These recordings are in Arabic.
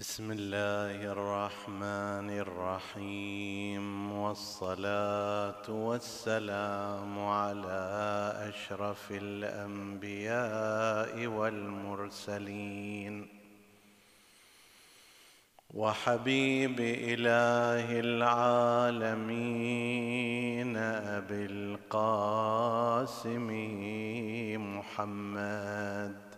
بسم الله الرحمن الرحيم والصلاة والسلام على أشرف الأنبياء والمرسلين. وحبيب إله العالمين أبي القاسم محمد.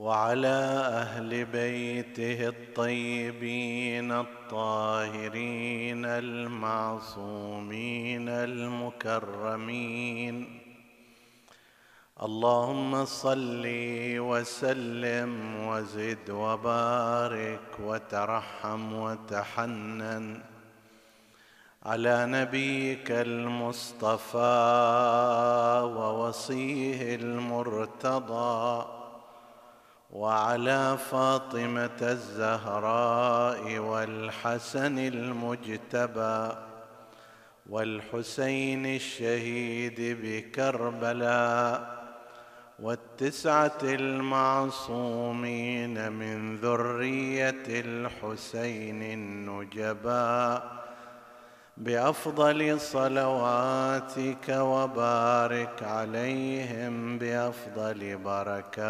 وعلى أهل بيته الطيبين الطاهرين المعصومين المكرمين. اللهم صل وسلم وزد وبارك وترحم وتحنن على نبيك المصطفى ووصيه المرتضى. وعلى فاطمة الزهراء والحسن المجتبى والحسين الشهيد بكربلاء والتسعة المعصومين من ذرية الحسين النجباء بأفضل صلواتك وبارك عليهم بأفضل بركاتك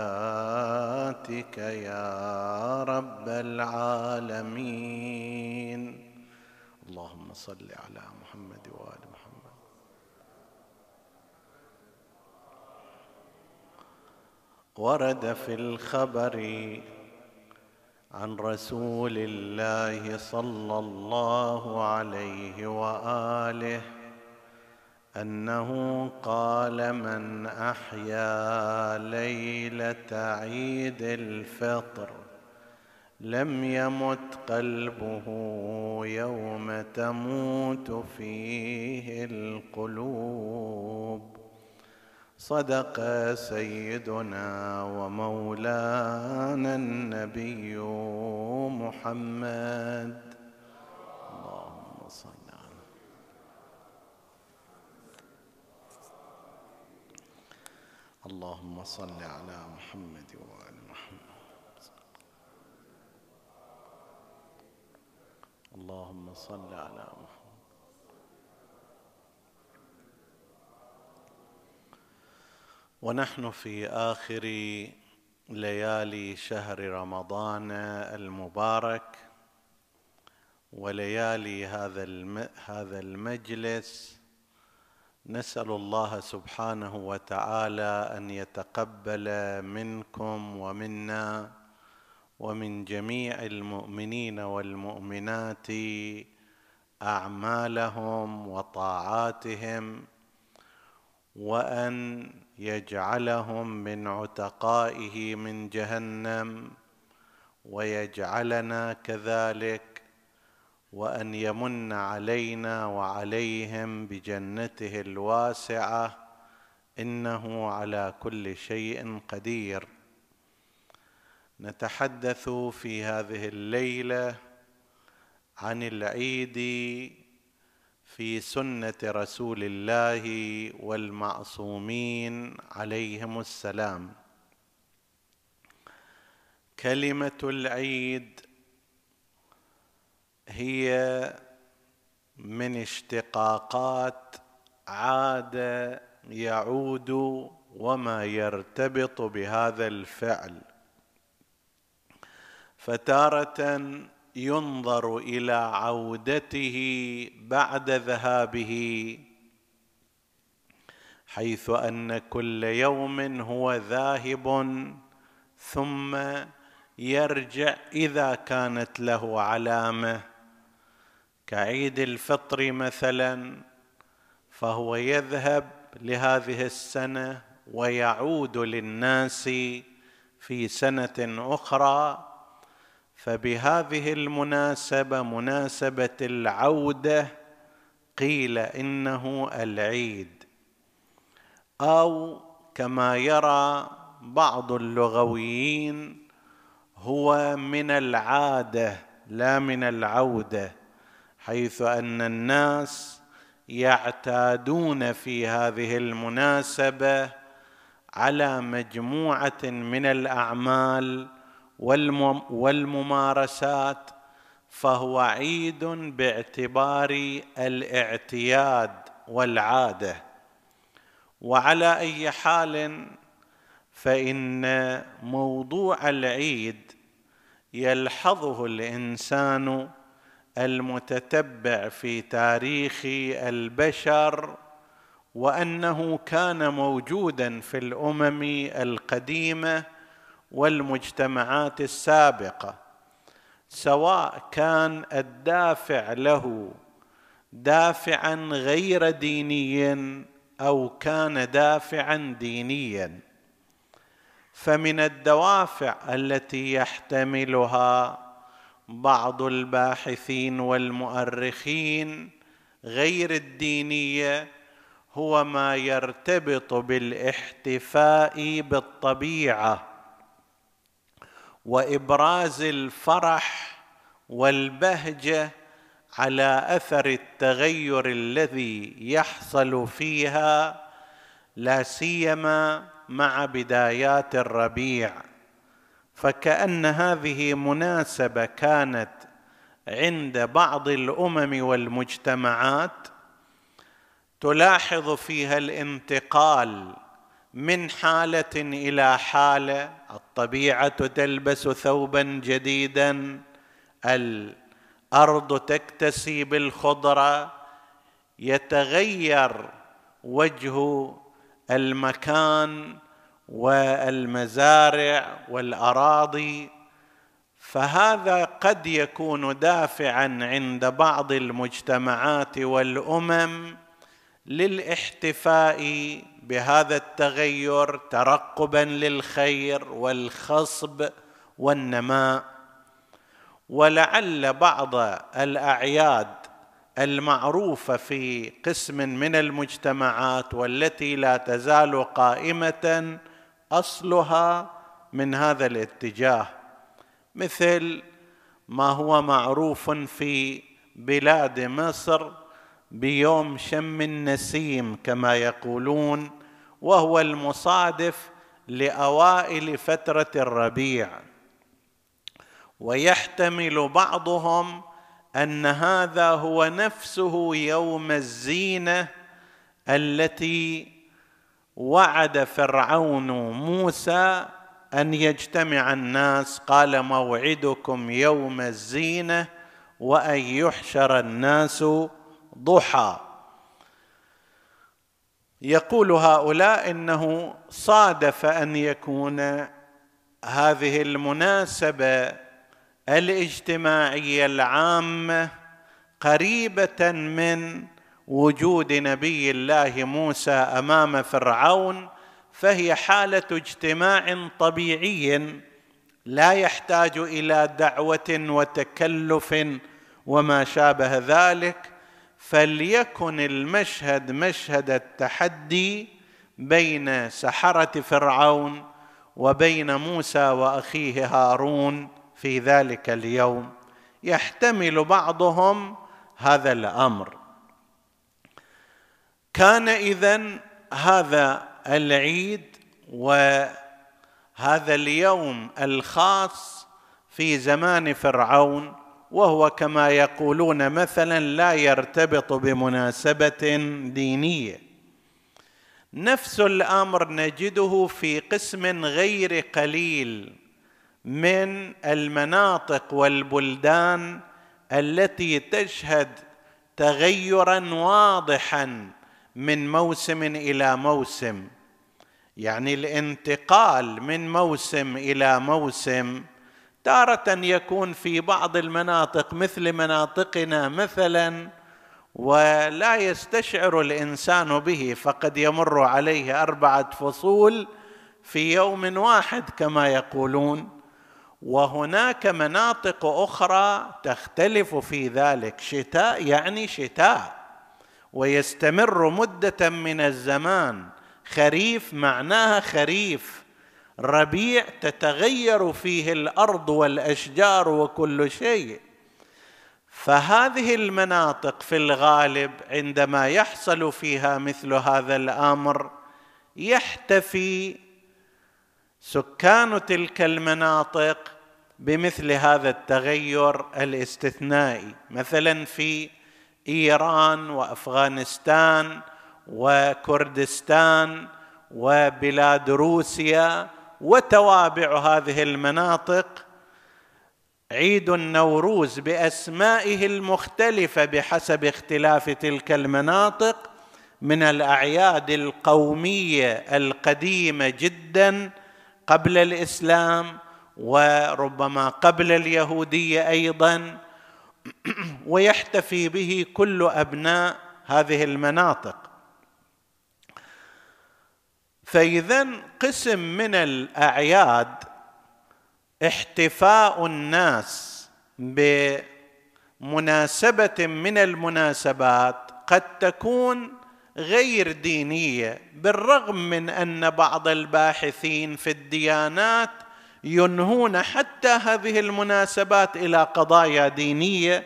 يا رب العالمين. اللهم صل على محمد وآل محمد. ورد في الخبر عن رسول الله صلى الله عليه وآله أنه قال من أحيا ليلة عيد الفطر لم يمت قلبه يوم تموت فيه القلوب صدق سيدنا ومولانا النبي محمد. اللهم صل على اللهم صل على محمد وآل محمد. اللهم صل على محمد ونحن في آخر ليالي شهر رمضان المبارك وليالي هذا هذا المجلس نسأل الله سبحانه وتعالى أن يتقبل منكم ومنا ومن جميع المؤمنين والمؤمنات أعمالهم وطاعاتهم وأن يجعلهم من عتقائه من جهنم ويجعلنا كذلك وأن يمن علينا وعليهم بجنته الواسعة إنه على كل شيء قدير. نتحدث في هذه الليلة عن العيد في سنة رسول الله والمعصومين عليهم السلام. كلمة العيد هي من اشتقاقات عاد يعود وما يرتبط بهذا الفعل. فتارة ينظر إلى عودته بعد ذهابه حيث أن كل يوم هو ذاهب ثم يرجع إذا كانت له علامة. كعيد الفطر مثلا فهو يذهب لهذه السنة ويعود للناس في سنة أخرى فبهذه المناسبة مناسبة العودة قيل إنه العيد. أو كما يرى بعض اللغويين هو من العادة لا من العودة حيث أن الناس يعتادون في هذه المناسبة على مجموعة من الأعمال والممارسات فهو عيد باعتبار الاعتياد والعادة. وعلى أي حال فإن موضوع العيد يلحظه الإنسان المتتبع في تاريخ البشر وأنه كان موجودا في الأمم القديمة والمجتمعات السابقة سواء كان الدافع له دافعا غير ديني أو كان دافعا دينيا. فمن الدوافع التي يحتملها بعض الباحثين والمؤرخين غير الدينية هو ما يرتبط بالاحتفاء بالطبيعة. وإبراز الفرح والبهجة على أثر التغير الذي يحصل فيها لا سيما مع بدايات الربيع. فكأن هذه مناسبة كانت عند بعض الأمم والمجتمعات تلاحظ فيها الانتقال من حالة إلى حالة الطبيعة تلبس ثوبا جديدا الأرض تكتسي بالخضره يتغير وجه المكان والمزارع والأراضي. فهذا قد يكون دافعا عند بعض المجتمعات والأمم للاحتفاء بهذا التغير ترقبا للخير والخصب والنماء. ولعل بعض الأعياد المعروفه في قسم من المجتمعات والتي لا تزال قائمة أصلها من هذا الاتجاه مثل ما هو معروف في بلاد مصر بيوم شم النسيم كما يقولون وهو المصادف لأوائل فترة الربيع. ويحتمل بعضهم أن هذا هو نفسه يوم الزينة التي وعد فرعون موسى أن يجتمع الناس. قال موعدكم يوم الزينة وأن يحشر الناس ضحى. يقول هؤلاء إنه صادف أن يكون هذه المناسبة الاجتماعية العامة قريبة من وجود نبي الله موسى أمام فرعون فهي حالة اجتماع طبيعي لا يحتاج إلى دعوة وتكلف وما شابه ذلك. فليكن المشهد مشهد التحدي بين سحرة فرعون وبين موسى وأخيه هارون في ذلك اليوم. يحتمل بعضهم هذا الأمر. كان اذا هذا العيد وهذا اليوم الخاص في زمان فرعون وهو كما يقولون مثلا لا يرتبط بمناسبة دينية. نفس الأمر نجده في قسم غير قليل من المناطق والبلدان التي تشهد تغيرا واضحا من موسم إلى موسم. يعني الانتقال من موسم إلى موسم تارة يكون في بعض المناطق مثل مناطقنا مثلا ولا يستشعر الإنسان به فقد يمر عليه أربعة فصول في يوم واحد كما يقولون. وهناك مناطق أخرى تختلف في ذلك. شتاء يعني شتاء ويستمر مدة من الزمان. خريف معناها خريف. ربيع تتغير فيه الأرض والأشجار وكل شيء. فهذه المناطق في الغالب عندما يحصل فيها مثل هذا الأمر يحتفي سكان تلك المناطق بمثل هذا التغير الاستثنائي مثلا في إيران وأفغانستان وكردستان وبلاد روسيا وتوابع هذه المناطق عيد النوروز بأسمائه المختلفة بحسب اختلاف تلك المناطق من الأعياد القومية القديمة جدا قبل الإسلام وربما قبل اليهودية أيضا. ويحتفي به كل أبناء هذه المناطق. فإذا قسم من الأعياد احتفاء الناس بمناسبة من المناسبات قد تكون غير دينية بالرغم من أن بعض الباحثين في الديانات ينهون حتى هذه المناسبات إلى قضايا دينية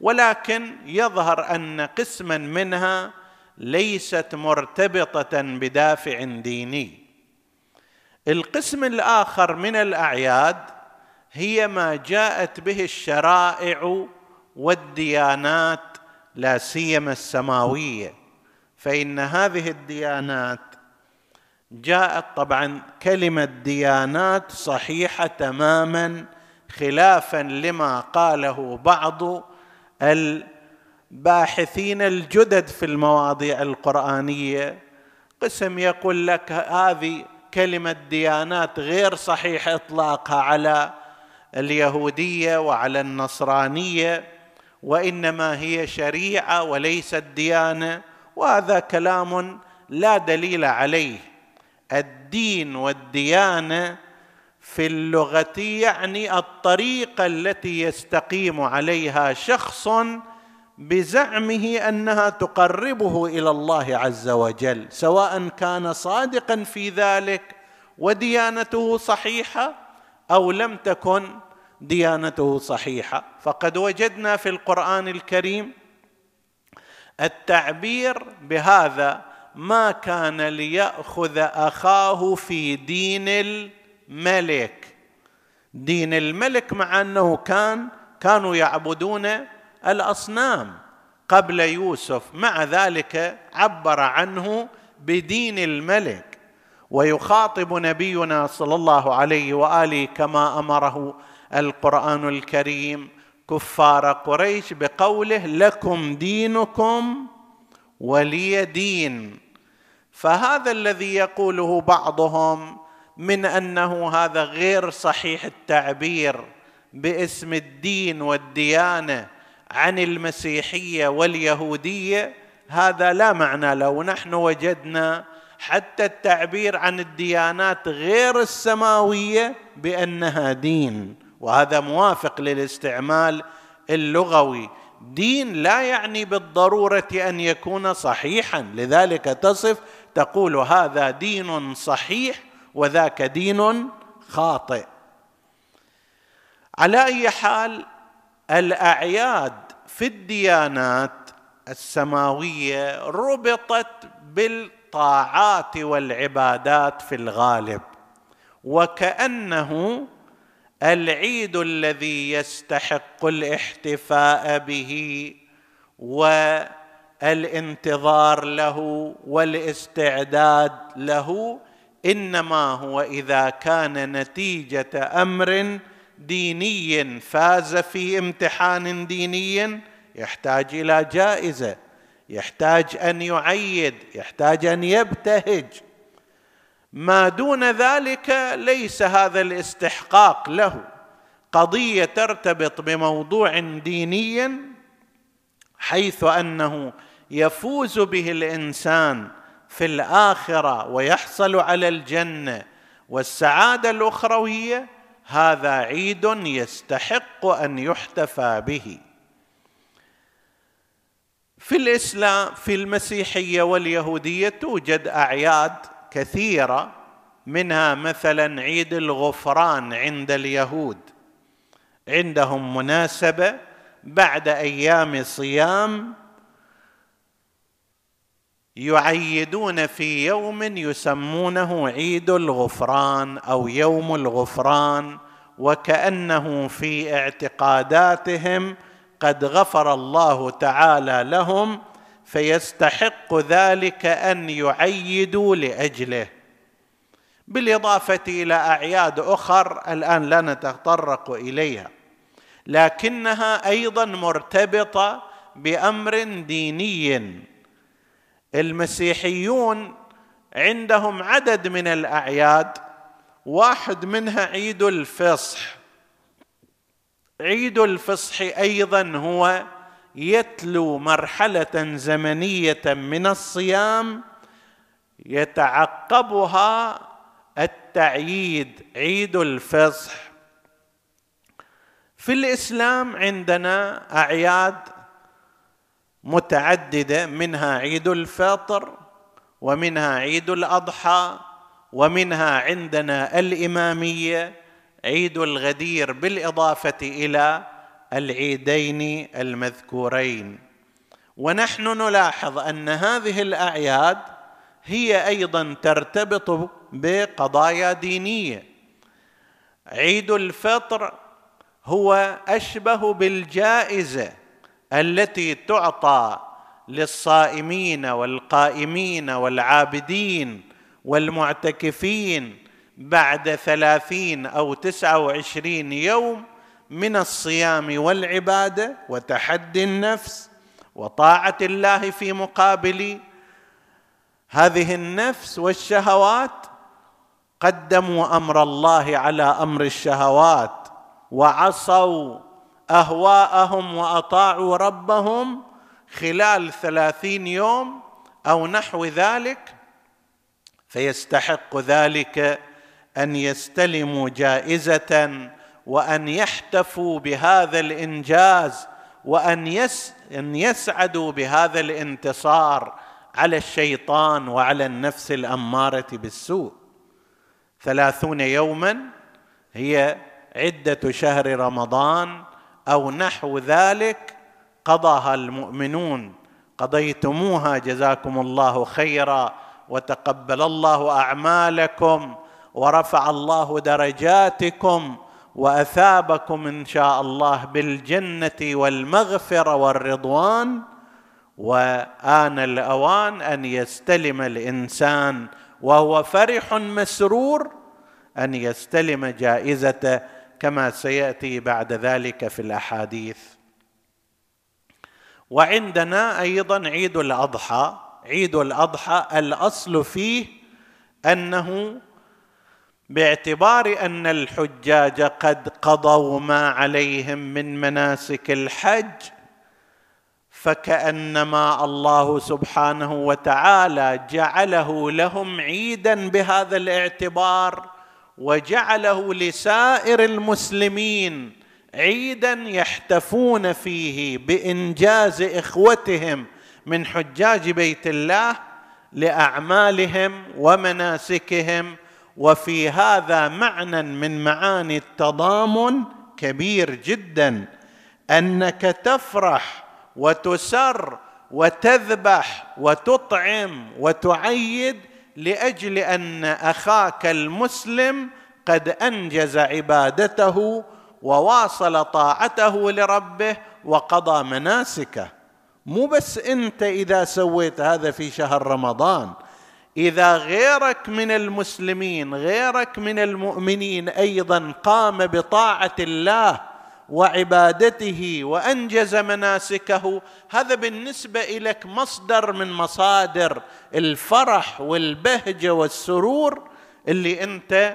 ولكن يظهر أن قسما منها ليست مرتبطة بدافع ديني. القسم الآخر من الأعياد هي ما جاءت به الشرائع والديانات لا سيما السماوية. فإن هذه الديانات جاءت طبعا كلمة ديانات صحيحة تماما خلافا لما قاله بعض الباحثين الجدد في المواضيع القرآنية. قسم يقول لك هذه كلمة ديانات غير صحيح إطلاقها على اليهودية وعلى النصرانية وإنما هي شريعة وليست ديانة وهذا كلام لا دليل عليه. الدين والديانة في اللغة يعني الطريقة التي يستقيم عليها شخص بزعمه أنها تقربه إلى الله عز وجل سواء كان صادقا في ذلك وديانته صحيحة أو لم تكن ديانته صحيحة. فقد وجدنا في القرآن الكريم التعبير بهذا ما كان ليأخذ أخاه في دين الملك. دين الملك مع أنه كان كانوا يعبدون الأصنام. قبل يوسف مع ذلك عبر عنه بدين الملك. ويخاطب نبينا صلى الله عليه وآله كما أمره القرآن الكريم كفار قريش بقوله لكم دينكم ولي دين. فهذا الذي يقوله بعضهم من أنه هذا غير صحيح التعبير باسم الدين والديانة. عن المسيحية واليهودية هذا لا معنى له. نحن وجدنا حتى التعبير عن الديانات غير السماوية بأنها دين وهذا موافق للاستعمال اللغوي. دين لا يعني بالضرورة أن يكون صحيحا لذلك تصف تقول هذا دين صحيح وذاك دين خاطئ. على أي حال الأعياد في الديانات السماوية ربطت بالطاعات والعبادات في الغالب وكأنه العيد الذي يستحق الاحتفاء به والانتظار له والاستعداد له إنما هو إذا كان نتيجة أمر ديني فاز في امتحان ديني يحتاج إلى جائزة يحتاج أن يعيد يحتاج أن يبتهج. ما دون ذلك ليس هذا الاستحقاق له. قضية ترتبط بموضوع ديني حيث أنه يفوز به الإنسان في الآخرة ويحصل على الجنة والسعادة الأخروية هذا عيد يستحق أن يحتفى به. في الإسلام في المسيحية واليهودية توجد أعياد كثيرة منها مثلا عيد الغفران عند اليهود. عندهم مناسبة بعد أيام صيام يعيدون في يوم يسمونه عيد الغفران أو يوم الغفران وكأنه في اعتقاداتهم قد غفر الله تعالى لهم فيستحق ذلك أن يعيدوا لأجله. بالإضافة إلى أعياد أخر الآن لا نتطرق إليها لكنها أيضا مرتبطة بأمر ديني. المسيحيون عندهم عدد من الأعياد واحد منها عيد الفصح. عيد الفصح أيضا هو يتلو مرحلة زمنية من الصيام يتعقبها التعييد عيد الفصح. في الإسلام عندنا أعياد متعددة منها عيد الفطر ومنها عيد الأضحى ومنها عندنا الإمامية عيد الغدير بالإضافة إلى العيدين المذكورين. ونحن نلاحظ أن هذه الأعياد هي أيضا ترتبط بقضايا دينية. عيد الفطر هو أشبه بالجائزة التي تعطى للصائمين والقائمين والعابدين والمعتكفين بعد ثلاثين أو تسعة وعشرين يوم من الصيام والعبادة وتحدي النفس وطاعة الله في مقابل هذه النفس والشهوات قدموا أمر الله على أمر الشهوات وعصوا أهواءهم وأطاعوا ربهم خلال ثلاثين يوم أو نحو ذلك فيستحق ذلك أن يستلموا جائزة وأن يحتفوا بهذا الإنجاز وأن يس أن يسعدوا بهذا الانتصار على الشيطان وعلى النفس الأمارة بالسوء. ثلاثون يوما هي عدة شهر رمضان أو نحو ذلك قضاها المؤمنون. قضيتموها جزاكم الله خيرا وتقبل الله أعمالكم ورفع الله درجاتكم وأثابكم إن شاء الله بالجنة والمغفرة والرضوان. وآن الأوان أن يستلم الإنسان وهو فرح مسرور أن يستلم جائزته كما سيأتي بعد ذلك في الأحاديث. وعندنا أيضا عيد الأضحى. عيد الأضحى الأصل فيه أنه باعتبار أن الحجاج قد قضوا ما عليهم من مناسك الحج فكأنما الله سبحانه وتعالى جعله لهم عيدا بهذا الاعتبار. وجعله لسائر المسلمين عيدا يحتفون فيه بإنجاز إخوتهم من حجاج بيت الله لأعمالهم ومناسكهم وفي هذا معنى من معاني التضامن كبير جدا أنك تفرح وتسر وتذبح وتطعم وتعيد لأجل أن أخاك المسلم قد أنجز عبادته وواصل طاعته لربه وقضى مناسكه. مو بس أنت إذا سويت هذا في شهر رمضان. إذا غيرك من المسلمين غيرك من المؤمنين أيضا قام بطاعة الله وعبادته وأنجز مناسكه هذا بالنسبة لك مصدر من مصادر الفرح والبهجه والسرور اللي أنت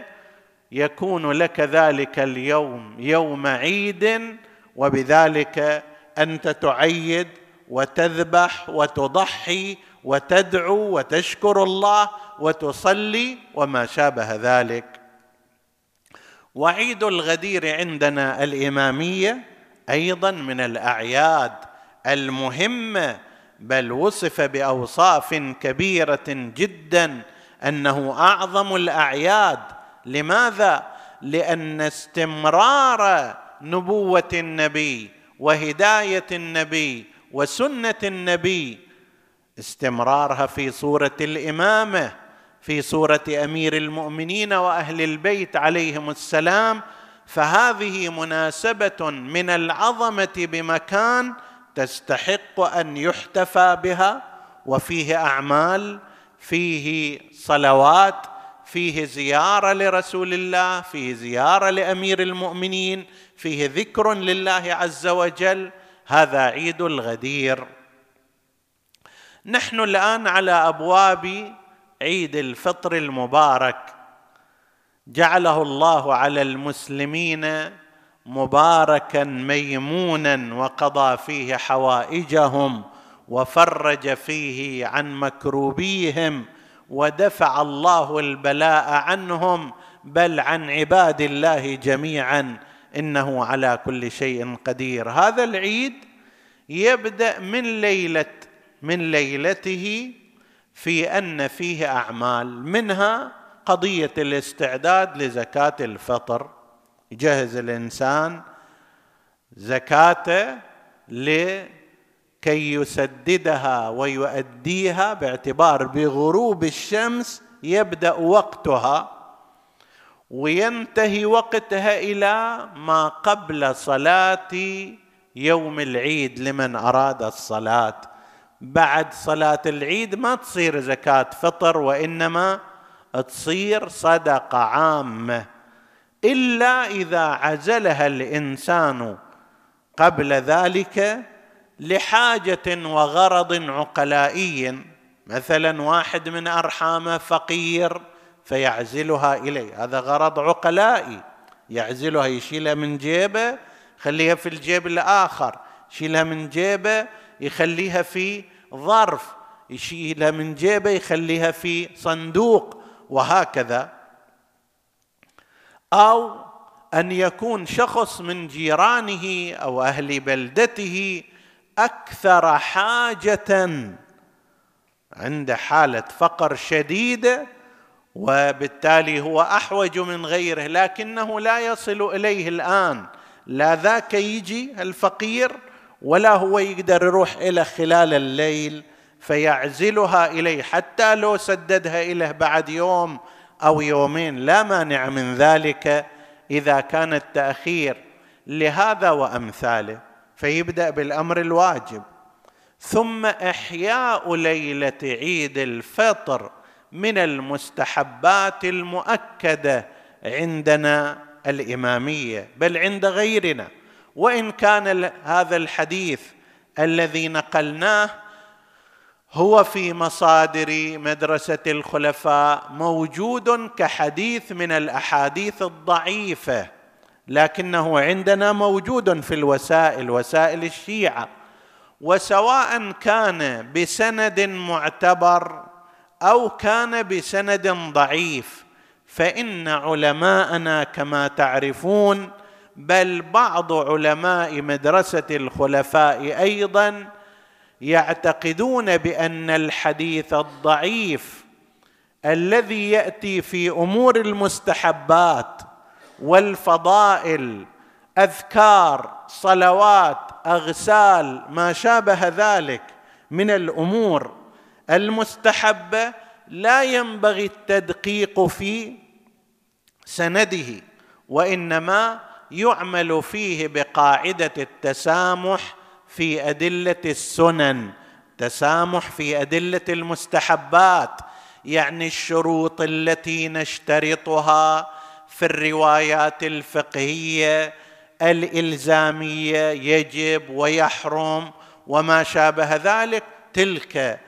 يكون لك ذلك اليوم يوم عيد وبذلك أنت تعيد وتذبح وتضحي وتدعو وتشكر الله وتصلي وما شابه ذلك. وعيد الغدير عندنا الإمامية أيضا من الأعياد المهمه بل وصف بأوصاف كبيرة جدا أنه أعظم الأعياد. لماذا؟ لأن استمرار نبوة النبي وهداية النبي وسنة النبي استمرارها في صورة الإمامة. في صوره أمير المؤمنين وأهل البيت عليهم السلام فهذه مناسبة من العظمة بمكان تستحق أن يحتفى بها وفيه أعمال فيه صلوات فيه زيارة لرسول الله فيه زيارة لأمير المؤمنين فيه ذكر لله عز وجل هذا عيد الغدير. نحن الآن على أبواب عيد الفطر المبارك جعله الله على المسلمين مباركا ميمونا وقضى فيه حوائجهم وفرج فيه عن مكروبيهم ودفع الله البلاء عنهم بل عن عباد الله جميعا إنه على كل شيء قدير. هذا العيد يبدأ من ليلة من ليلته في أن فيه أعمال منها قضية الاستعداد لزكاة الفطر. يجهز الإنسان زكاته لكي يسددها ويؤديها باعتبار بغروب الشمس يبدأ وقتها وينتهي وقتها إلى ما قبل صلاة يوم العيد لمن أراد الصلاة. بعد صلاة العيد ما تصير زكاة فطر وإنما تصير صدقة عامة. إلا إذا عزلها الإنسان قبل ذلك لحاجة وغرض عقلائي. مثلا واحد من ارحامه فقير فيعزلها إليه. هذا غرض عقلائي. يعزلها يشيلها من جيبه خليها في الجيب الآخر. يشيلها من جيبه يخليها في ظرف يشيلها من جيبه يخليها في صندوق وهكذا. أو أن يكون شخص من جيرانه أو أهل بلدته أكثر حاجة عند حالة فقر شديدة وبالتالي هو أحوج من غيره لكنه لا يصل إليه الآن. لا ذاك يجي الفقير ولا هو يقدر يروح إلى خلال الليل فيعزلها إليه حتى لو سددها إليه بعد يوم أو يومين. لا مانع من ذلك إذا كان التأخير لهذا وأمثاله فيبدأ بالأمر الواجب. ثم إحياء ليلة عيد الفطر من المستحبات المؤكدة عندنا الإمامية بل عند غيرنا. وإن كان هذا الحديث الذي نقلناه هو في مصادر مدرسة الخلفاء موجود كحديث من الأحاديث الضعيفة لكنه عندنا موجود في الوسائل وسائل الشيعة. وسواء كان بسند معتبر أو كان بسند ضعيف فإن علماءنا كما تعرفون بل بعض علماء مدرسة الخلفاء أيضا يعتقدون بأن الحديث الضعيف الذي يأتي في أمور المستحبات والفضائل أذكار صلوات أغسال ما شابه ذلك من الأمور المستحبة لا ينبغي التدقيق في سنده وإنما يعمل فيه بقاعدة التسامح في أدلة السنن. تسامح في أدلة المستحبات يعني الشروط التي نشترطها في الروايات الفقهية الإلزامية يجب ويحرم وما شابه ذلك. تلك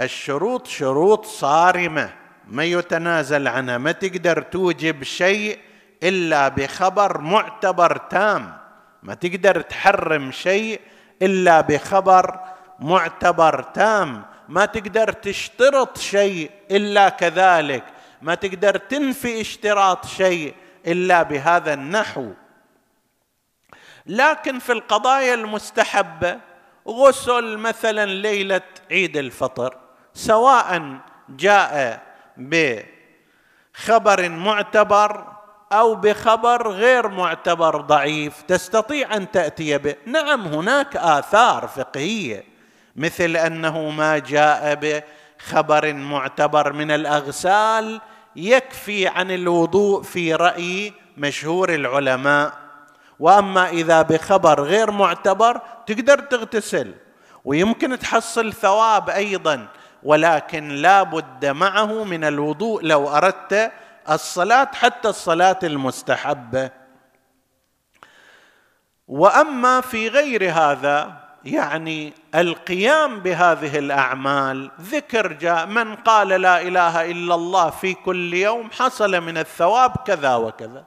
الشروط شروط صارمة ما يتنازل عنها. ما تقدر توجب شيء إلا بخبر معتبر تام. ما تقدر تحرم شيء إلا بخبر معتبر تام. ما تقدر تشترط شيء إلا كذلك. ما تقدر تنفي اشتراط شيء إلا بهذا النحو. لكن في القضايا المستحبة غسل مثلا ليلة عيد الفطر سواء جاء بخبر معتبر أو بخبر غير معتبر ضعيف تستطيع أن تأتي به. نعم هناك آثار فقهية مثل أنه ما جاء بخبر معتبر من الأغسال يكفي عن الوضوء في رأي مشهور العلماء. وأما إذا بخبر غير معتبر تقدر تغتسل ويمكن تحصل ثواب أيضا ولكن لا بد معه من الوضوء لو أردت الصلاة حتى الصلاة المستحبة. وأما في غير هذا يعني القيام بهذه الأعمال ذكر جاء من قال لا إله إلا الله في كل يوم حصل من الثواب كذا وكذا.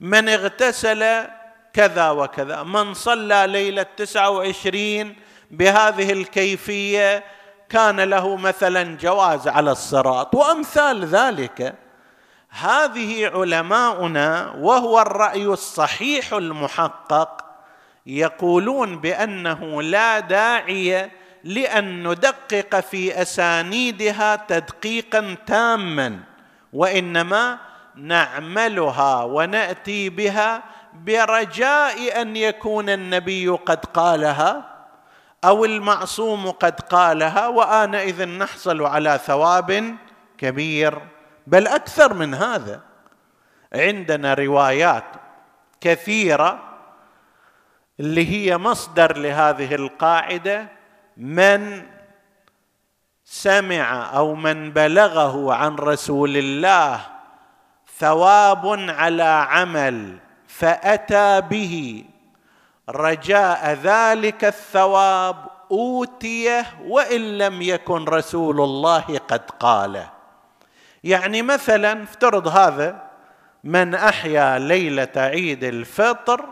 من اغتسل كذا وكذا. من صلى ليلة تسعة وعشرين بهذه الكيفية كان له مثلا جواز على الصراط. وأمثال ذلك. هذه علماؤنا وهو الرأي الصحيح المحقق يقولون بأنه لا داعي لأن ندقق في أسانيدها تدقيقا تاما وإنما نعملها ونأتي بها برجاء أن يكون النبي قد قالها أو المعصوم قد قالها وآنئذ نحصل على ثواب كبير. بل أكثر من هذا. عندنا روايات كثيرة اللي هي مصدر لهذه القاعدة من سمع أو من بلغه عن رسول الله ثواب على عمل فأتى به. رجاء ذلك الثواب أوتيه وإن لم يكن رسول الله قد قاله. يعني مثلا افترض هذا من أحيا ليلة عيد الفطر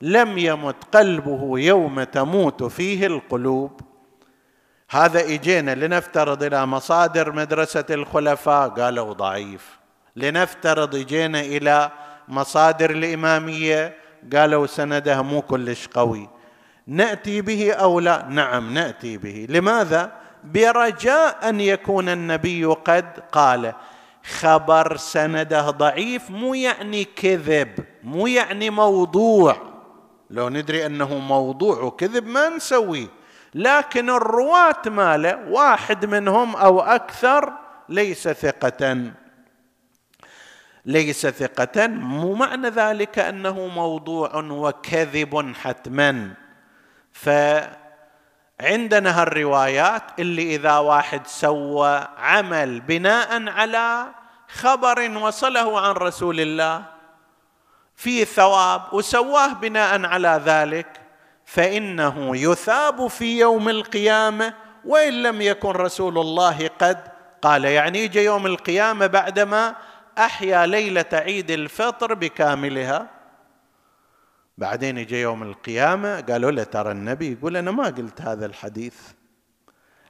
لم يمت قلبه يوم تموت فيه القلوب. هذا إجينا لنفترض إلى مصادر مدرسة الخلفاء قالوا ضعيف. لنفترض إجينا إلى مصادر الإمامية قالوا سنده مو كلش قوي. نأتي به أو لا؟ نعم نأتي به. لماذا؟ برجاء أن يكون النبي قد قال خبر سنده ضعيف مو يعني كذب مو يعني موضوع. لو ندري أنه موضوع وكذب ما نسويه لكن الرواة ماله واحد منهم أو أكثر ليس ثقة. ليس ثقة مو معنى ذلك أنه موضوع وكذب حتما. فعندنا هالروايات اللي إذا واحد سوى عمل بناء على خبر وصله عن رسول الله في ثواب وسواه بناء على ذلك فإنه يثاب في يوم القيامة وإن لم يكن رسول الله قد قال. يعني يجي يوم القيامة بعدما أحيا ليلة عيد الفطر بكاملها. بعدين يجي يوم القيامة قالوا له ترى النبي يقول أنا ما قلت هذا الحديث.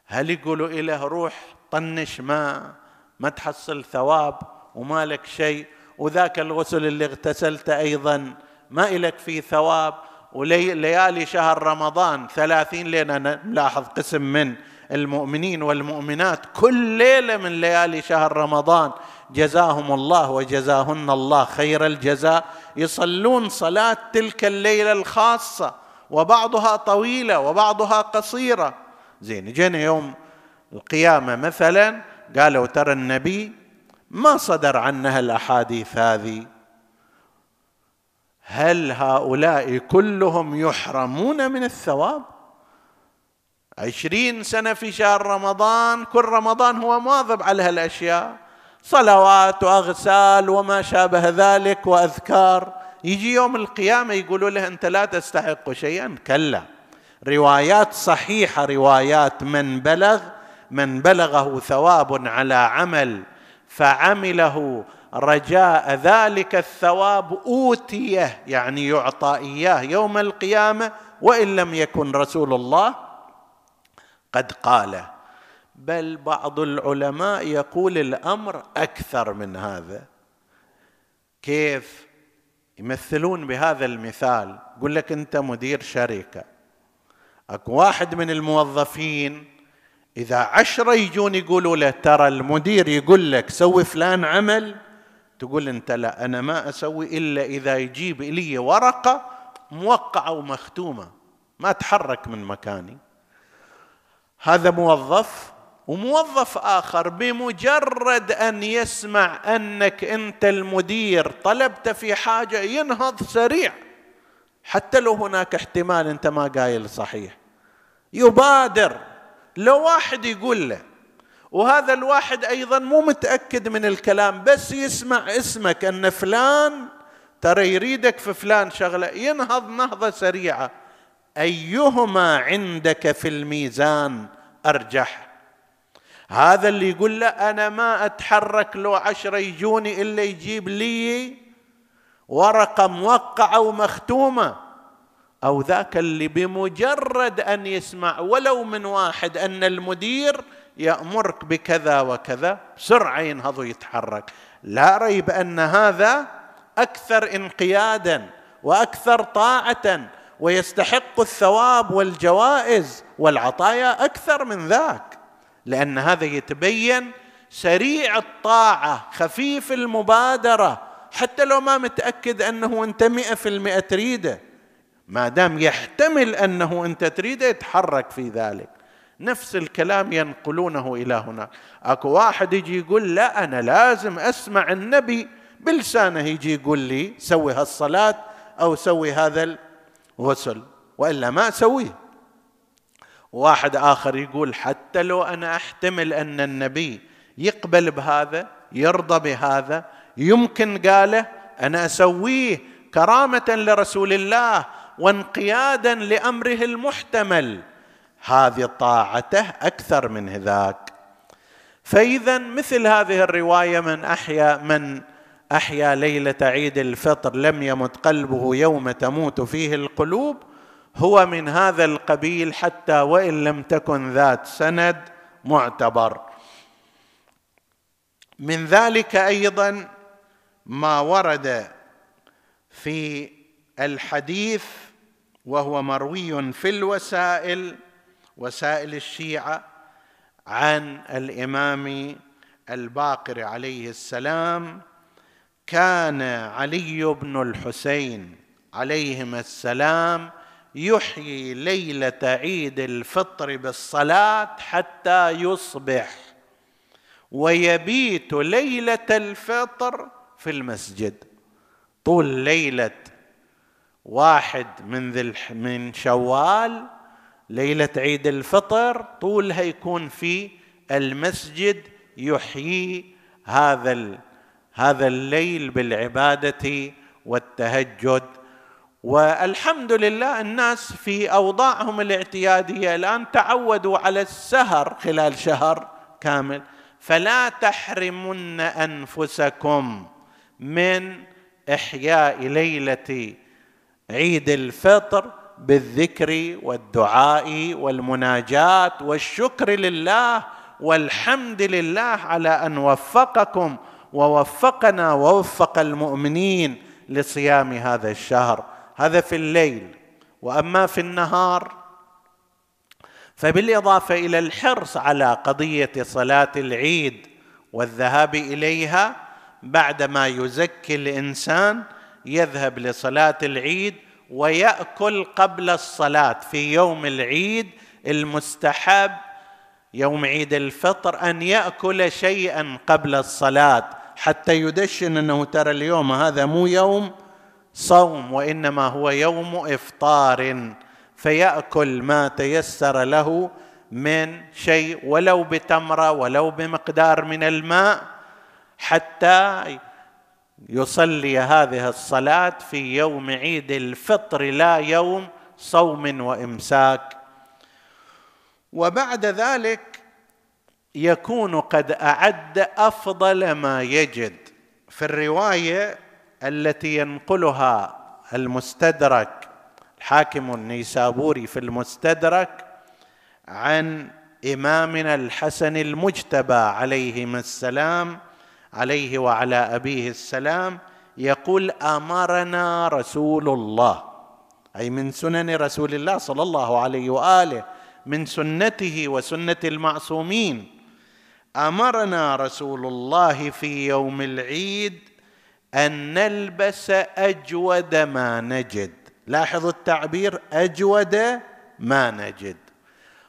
هل يقولوا له روح طنش ما ما تحصل ثواب وما لك شيء؟ وذاك الغسل اللي اغتسلت أيضا ما إلك فيه ثواب. وليالي شهر رمضان ثلاثين ليلة نلاحظ قسم من المؤمنين والمؤمنات. كل ليلة من ليالي شهر رمضان جزاهم الله وجزاهن الله خير الجزاء. يصلون صلاة تلك الليلة الخاصة وبعضها طويلة وبعضها قصيرة. زين جينا يوم القيامة مثلا قالوا ترى النبي ما صدر عنها الأحاديث هذه. هل هؤلاء كلهم يحرمون من الثواب؟ عشرين سنة في شهر رمضان كل رمضان هو مواظب على هالأشياء. صلوات وأغسال وما شابه ذلك وأذكار. يجي يوم القيامة يقولوا له أنت لا تستحق شيئا. كلا. روايات صحيحة روايات من بلغ من بلغه ثواب على عمل فعمله رجاء. ذلك الثواب اوتيه يعني يعطى إياه يوم القيامة وإن لم يكن رسول الله قد قاله بل بعض العلماء يقول الأمر أكثر من هذا. كيف يمثلون بهذا المثال؟ يقول لك أنت مدير شركة. أكو واحد من الموظفين إذا عشرة يجون يقولوا له ترى المدير يقول لك سوي فلان عمل. تقول أنت لا أنا ما أسوي إلا إذا يجيب لي ورقة موقعة ومختومة ما أتحرك من مكاني. هذا موظف وموظف آخر بمجرد أن يسمع أنك أنت المدير طلبت في حاجة ينهض سريع. حتى لو هناك احتمال أنت ما قايل صحيح. يبادر. لو واحد يقول له وهذا الواحد أيضا مو متأكد من الكلام بس يسمع اسمك أن فلان ترى يريدك في فلان شغلة ينهض نهضة سريعة. أيهما عندك في الميزان؟ أرجح. هذا اللي يقول له أنا ما أتحرك لو عشرة يجوني إلا يجيب لي ورقة موقعة ومختومة. أو ذاك اللي بمجرد أن يسمع ولو من واحد أن المدير يأمرك بكذا وكذا بسرعة ينهض ويتحرك. لا ريب أن هذا أكثر انقيادا وأكثر طاعة ويستحق الثواب والجوائز والعطايا أكثر من ذاك. لأن هذا يتبين سريع الطاعة خفيف المبادرة حتى لو ما متأكد أنه أنت مئة في المئة تريده. ما دام يحتمل أنه أنت تريده يتحرك في ذلك. نفس الكلام ينقلونه إلى هناك أكو واحد يجي يقول لا أنا لازم أسمع النبي. بلسانه يجي يقول لي سوي هالصلاة أو سوي هذا الغسل. وإلا ما أسويه. واحد آخر يقول حتى لو أنا أحتمل أن النبي يقبل بهذا يرضى بهذا يمكن قاله أنا أسويه كرامة لرسول الله وانقيادا لأمره المحتمل. هذه طاعته أكثر من ذاك فإذا مثل هذه الرواية من أحيا من أحيا ليلة عيد الفطر لم يمت قلبه يوم تموت فيه القلوب هو من هذا القبيل حتى وإن لم تكن ذات سند معتبر. من ذلك أيضا ما ورد في الحديث وهو مروي في الوسائل وسائل الشيعة عن الإمام الباقر عليه السلام كان علي بن الحسين عليهما السلام يحيي ليلة عيد الفطر بالصلاة حتى يصبح ويبيت ليلة الفطر في المسجد. طول ليلة واحد من ذي من شوال ليلة عيد الفطر طولها يكون في المسجد يحيي هذا هذا الليل بالعبادة والتهجد والحمد لله الناس في أوضاعهم الاعتيادية الآن تعودوا على السهر خلال شهر كامل. فلا تحرمن أنفسكم من إحياء ليلة عيد الفطر بالذكر والدعاء والمناجاة والشكر لله والحمد لله على أن وفقكم ووفقنا ووفق المؤمنين لصيام هذا الشهر. هذا في الليل وأما في النهار فبالإضافة إلى الحرص على قضية صلاة العيد والذهاب إليها بعدما يزكي الإنسان يذهب لصلاة العيد ويأكل قبل الصلاة في يوم العيد المستحب يوم عيد الفطر أن يأكل شيئا قبل الصلاة حتى يدشن أنه ترى اليوم هذا مو يوم صوم وإنما هو يوم إفطار فيأكل ما تيسر له من شيء ولو بتمرة ولو بمقدار من الماء حتى يصلي هذه الصلاة في يوم عيد الفطر لا يوم صوم وإمساك. وبعد ذلك يكون قد أعد أفضل ما يجد. في الرواية التي ينقلها المستدرك الحاكم النيسابوري في المستدرك عن إمامنا الحسن المجتبى عليهما السلام عليه وعلى أبيه السلام يقول أمرنا رسول الله. أي من سنن رسول الله صلى الله عليه وآله من سنته وسنة المعصومين. أمرنا رسول الله في يوم العيد أن نلبس أجود ما نجد. لاحظوا التعبير أجود ما نجد.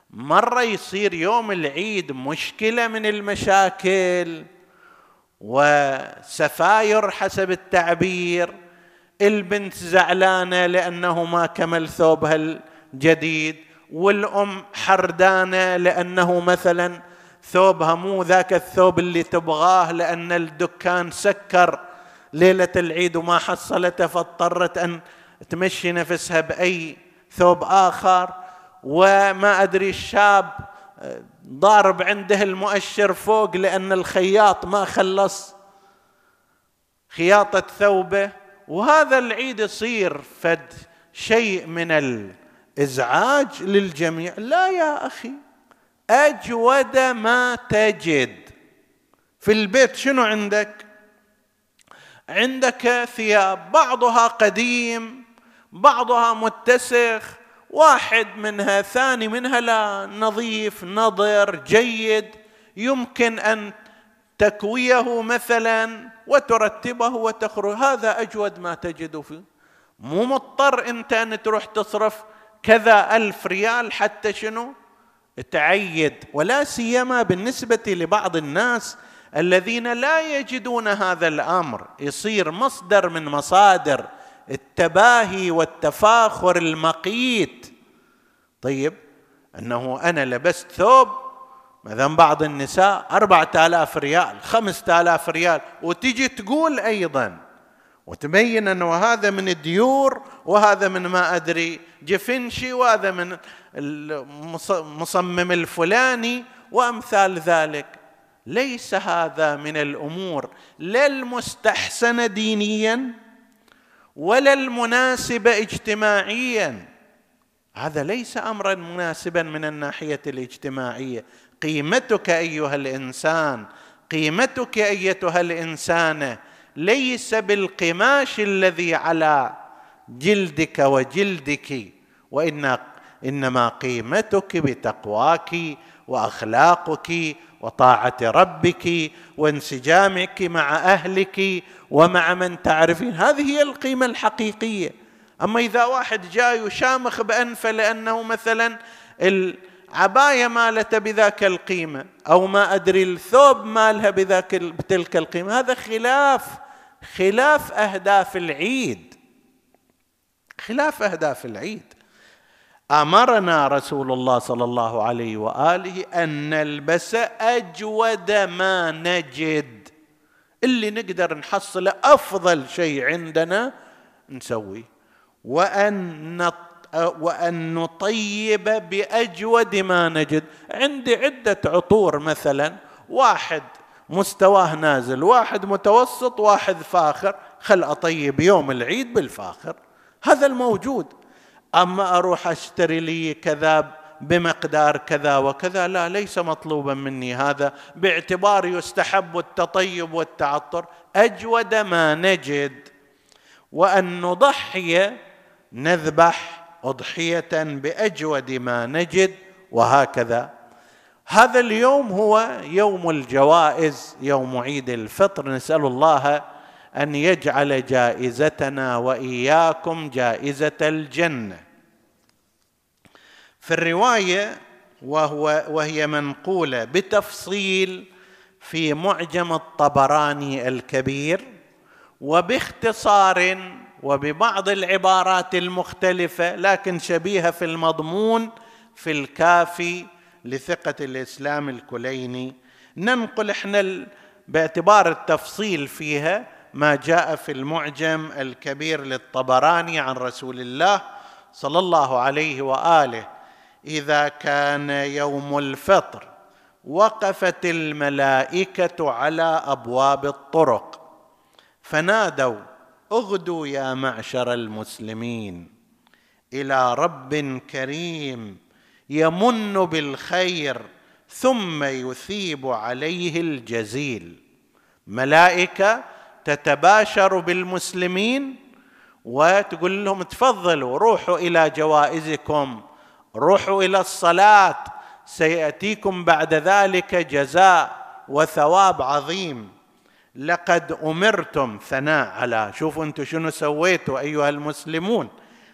مرة يصير يوم العيد مشكلة من المشاكل وسفاير حسب التعبير. البنت زعلانة لأنه ما كمل ثوبها الجديد. والأم حردانة لأنه مثلا ثوبها مو ذاك الثوب اللي تبغاه لأن الدكان سكر. ليلة العيد وما حصلته فاضطرت أن تمشي نفسها بأي ثوب آخر. وما أدري الشاب ضارب عنده المؤشر فوق لأن الخياط ما خلص. خياطة ثوبه. وهذا العيد يصير فد شيء من الإزعاج للجميع. لا يا أخي أجود ما تجد. في البيت شنو عندك؟ عندك ثياب بعضها قديم بعضها متسخ واحد منها ثاني منها لا نظيف نضر جيد. يمكن أن تكويه مثلا وترتبه وتخرج. هذا أجود ما تجد فيه مو مضطر أنت أن تروح تصرف كذا ألف ريال حتى شنو؟ تعيد. ولا سيما بالنسبة لبعض الناس الذين لا يجدون هذا الأمر يصير مصدر من مصادر التباهي والتفاخر المقيت. طيب أنه أنا لبست ثوب مثلا بعض النساء أربعة آلاف ريال خمسة آلاف ريال وتجي تقول أيضا وتبين أنه هذا من الديور وهذا من ما أدري جفنشي وهذا من المصمم الفلاني وأمثال ذلك. ليس هذا من الأمور لا المستحسنة دينيا ولا المناسبة اجتماعيا. هذا ليس امرا مناسبا من الناحية الاجتماعية. قيمتك أيها الإنسان قيمتك أيتها الانسانه ليس بالقماش الذي على جلدك وجلدك وان إنما قيمتك بتقواك وأخلاقك وطاعة ربك وانسجامك مع أهلك ومع من تعرفين. هذه هي القيمة الحقيقية. أما إذا واحد جاي وشامخ بانفه لأنه مثلا العباية مالته بذاك القيمة أو ما أدري الثوب مالها بذاك بتلك القيمة. هذا خلاف خلاف أهداف العيد. خلاف أهداف العيد. أمرنا رسول الله صلى الله عليه وآله أن نلبس أجود ما نجد. اللي نقدر نحصله أفضل شيء عندنا نسويه وأن وأن نطيب بأجود ما نجد. عندي عدة عطور مثلا. واحد مستواه نازل واحد متوسط واحد فاخر. خل أطيب يوم العيد بالفاخر. هذا الموجود. أما أروح أشتري لي كذا بمقدار كذا وكذا؟ لا ليس مطلوبا مني هذا. باعتبار يستحب التطيب والتعطر. أجود ما نجد. وأن نضحي نذبح أضحية بأجود ما نجد وهكذا. هذا اليوم هو يوم الجوائز يوم عيد الفطر. نسأل الله أن يجعل جائزتنا وإياكم جائزة الجنة. في الرواية وهو وهي منقولة بتفصيل في معجم الطبراني الكبير وباختصار وببعض العبارات المختلفة لكن شبيهة في المضمون في الكافي لثقة الإسلام الكليني. ننقل إحنا باعتبار التفصيل فيها ما جاء في المعجم الكبير للطبراني عن رسول الله صلى الله عليه وآله. إذا كان يوم الفطر وقفت الملائكة على أبواب الطرق فنادوا اغدوا يا معشر المسلمين إلى رب كريم يمن بالخير ثم يثيب عليه الجزيل. ملائكة تتباشر بالمسلمين وتقول لهم تفضلوا روحوا إلى جوائزكم. روحوا إلى الصلاة. سيأتيكم بعد ذلك جزاء وثواب عظيم. لقد أمرتم ثناء على شوفوا أنتم شنو سويتوا أيها المسلمون.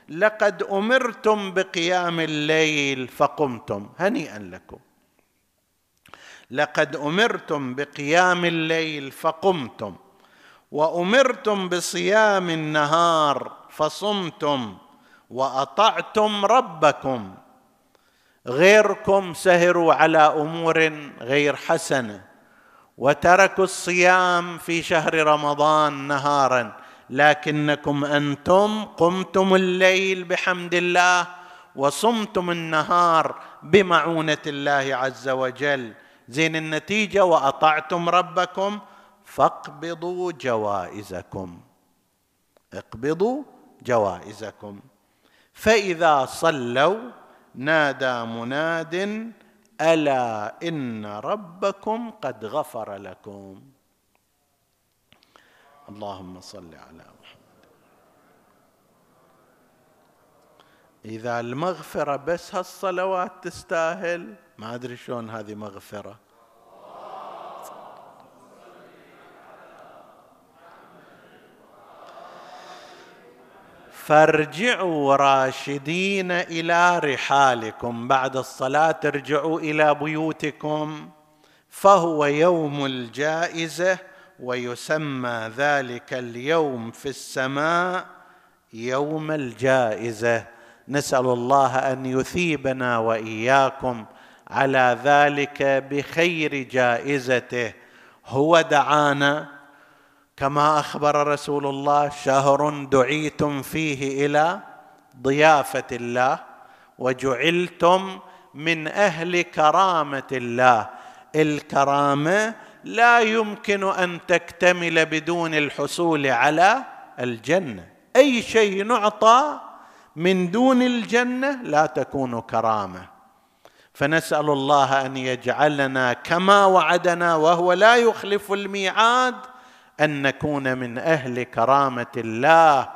لقد أمرتم بقيام الليل فقمتم هنيئا لكم. لقد أمرتم بقيام الليل فقمتم. وأمرتم بصيام النهار فصمتم. وأطعتم ربكم. غيركم سهروا على أمور غير حسنة وتركوا الصيام في شهر رمضان نهارا. لكنكم أنتم قمتم الليل بحمد الله وصمتم النهار بمعونة الله عز وجل. زين النتيجة وأطعتم ربكم فاقبضوا جوائزكم. اقبضوا جوائزكم. فإذا صلوا نادى مناد ألا إن ربكم قد غفر لكم. اللهم صل على محمد. إذا المغفرة بس هالصلوات تستاهل. ما أدري شلون هذه مغفرة. فارجعوا راشدين إلى رحالكم. بعد الصلاة ارجعوا إلى بيوتكم. فهو يوم الجائزة ويسمى ذلك اليوم في السماء يوم الجائزة. نسأل الله أن يثيبنا وإياكم على ذلك بخير جائزته. هو دعانا كما أخبر رسول الله شهر دعيتم فيه إلى ضيافة الله وجعلتم من أهل كرامة الله. الكرامة لا يمكن أن تكتمل بدون الحصول على الجنة. أي شيء نعطى من دون الجنة لا تكون كرامة. فنسأل الله أن يجعلنا كما وعدنا وهو لا يخلف الميعاد أن نكون من أهل كرامة الله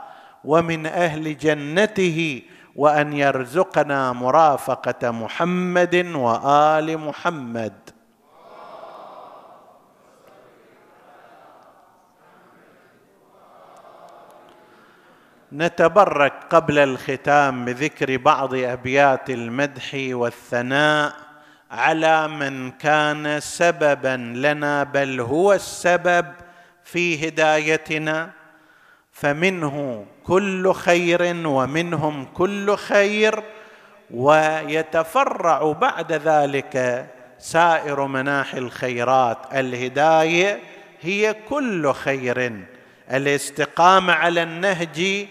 ومن أهل جنته وأن يرزقنا مرافقة محمد وآل محمد. نتبرك قبل الختام بذكر بعض أبيات المدح والثناء على من كان سببا لنا بل هو السبب في هدايتنا فمنه كل خير ومنهم كل خير ويتفرع بعد ذلك سائر مناحي الخيرات. الهداية هي كل خير. الاستقامة على النهج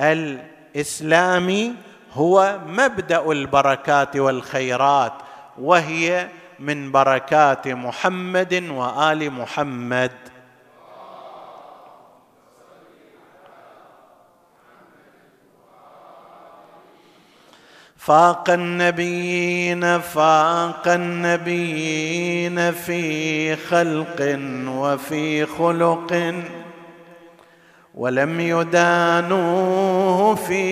الإسلامي هو مبدأ البركات والخيرات وهي من بركات محمد وآل محمد. فاق النبيين فاق النبيين في خلق وفي خلق ولم يدانوه في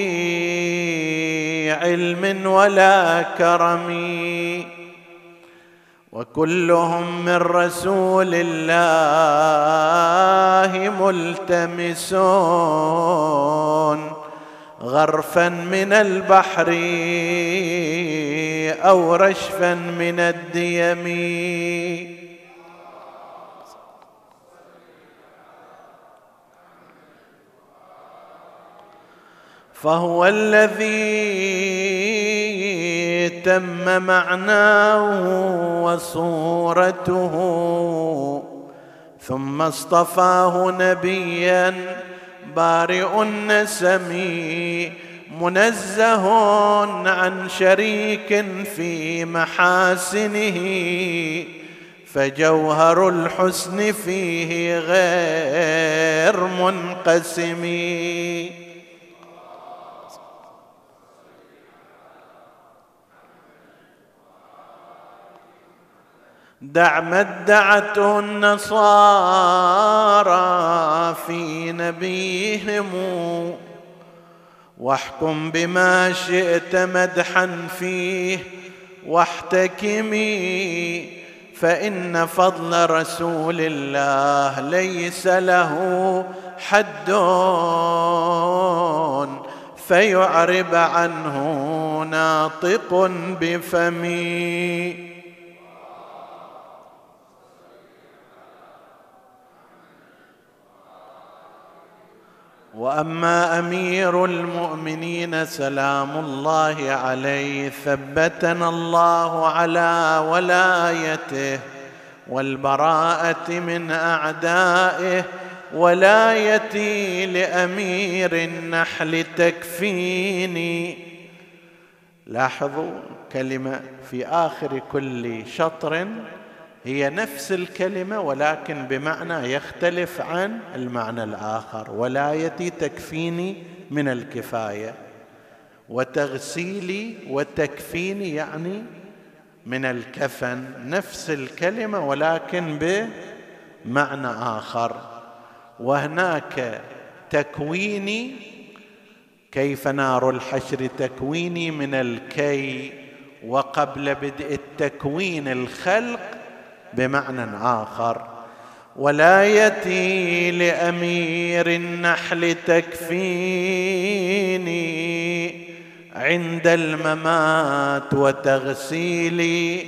علم ولا كرم. وكلهم من رسول الله ملتمسون. غرفا من البحر أو رشفا من الديم. فهو الذي تم معناه وصورته ثم اصطفاه نبيا بارئ النسم منزه عن شريك في محاسنه فجوهر الحسن فيه غير منقسم. دع ما ادعته النصارى في نبيهم. واحكم بما شئت مدحا فيه واحتكمي فإن فضل رسول الله ليس له حد. فيعرب عنه ناطق بفمي. وأما أمير المؤمنين سلام الله عليه ثبتنا الله على ولايته والبراءة من أعدائه ولايتي لأمير النحل تكفيني. لاحظوا كلمة في آخر كل شطر. هي نفس الكلمة ولكن بمعنى يختلف عن المعنى الآخر ولايتي تكفيني من الكفاية. وتغسيلي وتكفيني يعني من الكفن نفس الكلمة ولكن بمعنى آخر. وهناك تكويني كيف نار الحشر تكويني من الكي وقبل بدء التكوين الخلق بمعنى آخر. ولايتي لأمير النحل تكفيني عند الممات وتغسيلي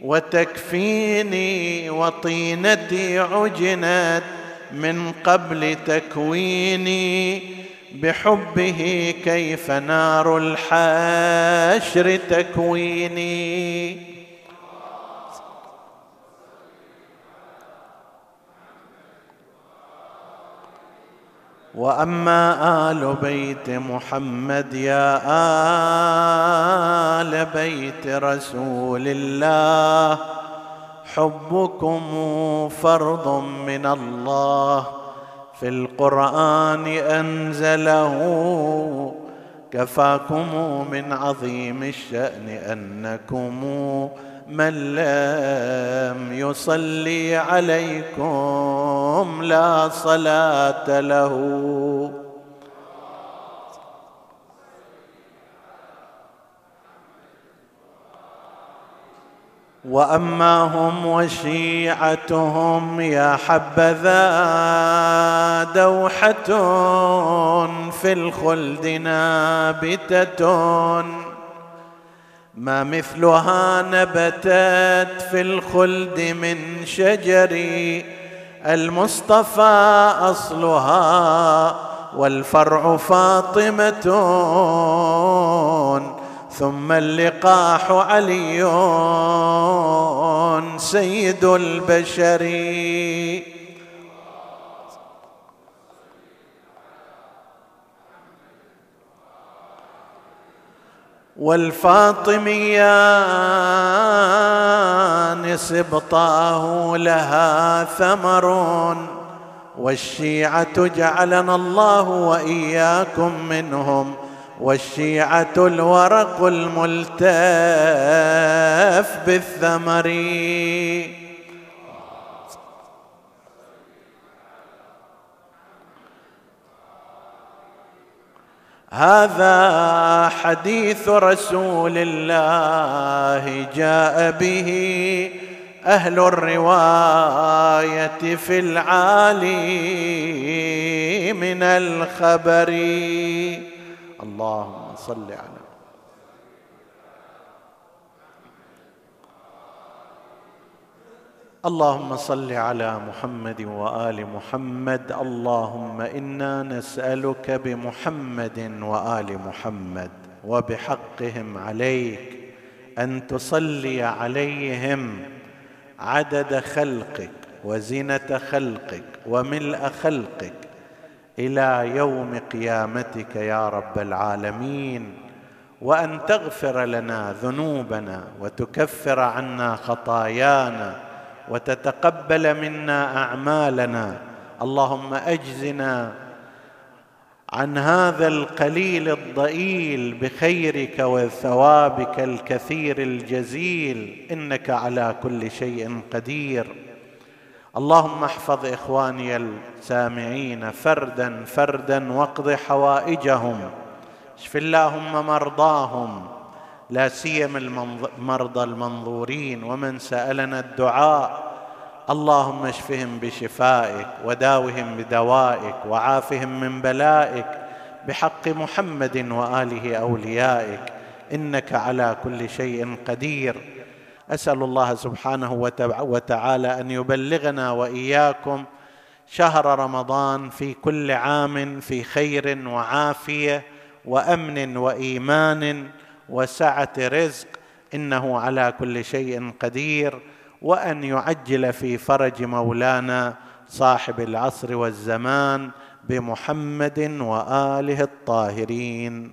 وتكفيني وطينتي عجنت من قبل تكويني بحبه كيف نار الحشر تكويني. وأما آل بيت محمد يا آل بيت رسول الله حبكم فرض من الله. في القرآن أنزله كفاكم من عظيم الشأن أنكم من لم يصلي عليكم لا صلاة له. وأما هم وشيعتهم يا حبذا دوحة في الخلد نابتة. ما مثلها نبتت في الخلد من شجر المصطفى أصلها والفرع فاطمة. ثم اللقاح علي سيد البشر. والفاطميان سبطاه لها ثمر والشيعة جعلنا الله وإياكم منهم والشيعة الورق الملتف بالثمر. هذا حديث رسول الله جاء به أهل الرواية في العالي من الخبر. اللهم صل على اللهم صل على محمد وآل محمد. اللهم إنا نسألك بمحمد وآل محمد وبحقهم عليك أن تصلي عليهم عدد خلقك وزنه خلقك وملء خلقك إلى يوم قيامتك يا رب العالمين. وأن تغفر لنا ذنوبنا وتكفر عنا خطايانا وتتقبل منا أعمالنا. اللهم أجزنا عن هذا القليل الضئيل بخيرك وثوابك الكثير الجزيل. إنك على كل شيء قدير. اللهم احفظ إخواني السامعين فردا فردا واقض حوائجهم. اشف اللهم مرضاهم. لا سيما المرضى المنظورين ومن سألنا الدعاء. اللهم اشفهم بشفائك وداوهم بدوائك وعافهم من بلائك بحق محمد وآله أوليائك. إنك على كل شيء قدير. أسأل الله سبحانه وتعالى أن يبلغنا وإياكم شهر رمضان في كل عام في خير وعافية وأمن وإيمان. وسعة رزق إنه على كل شيء قدير وأن يعجل في فرج مولانا صاحب العصر والزمان بمحمد وآله الطاهرين.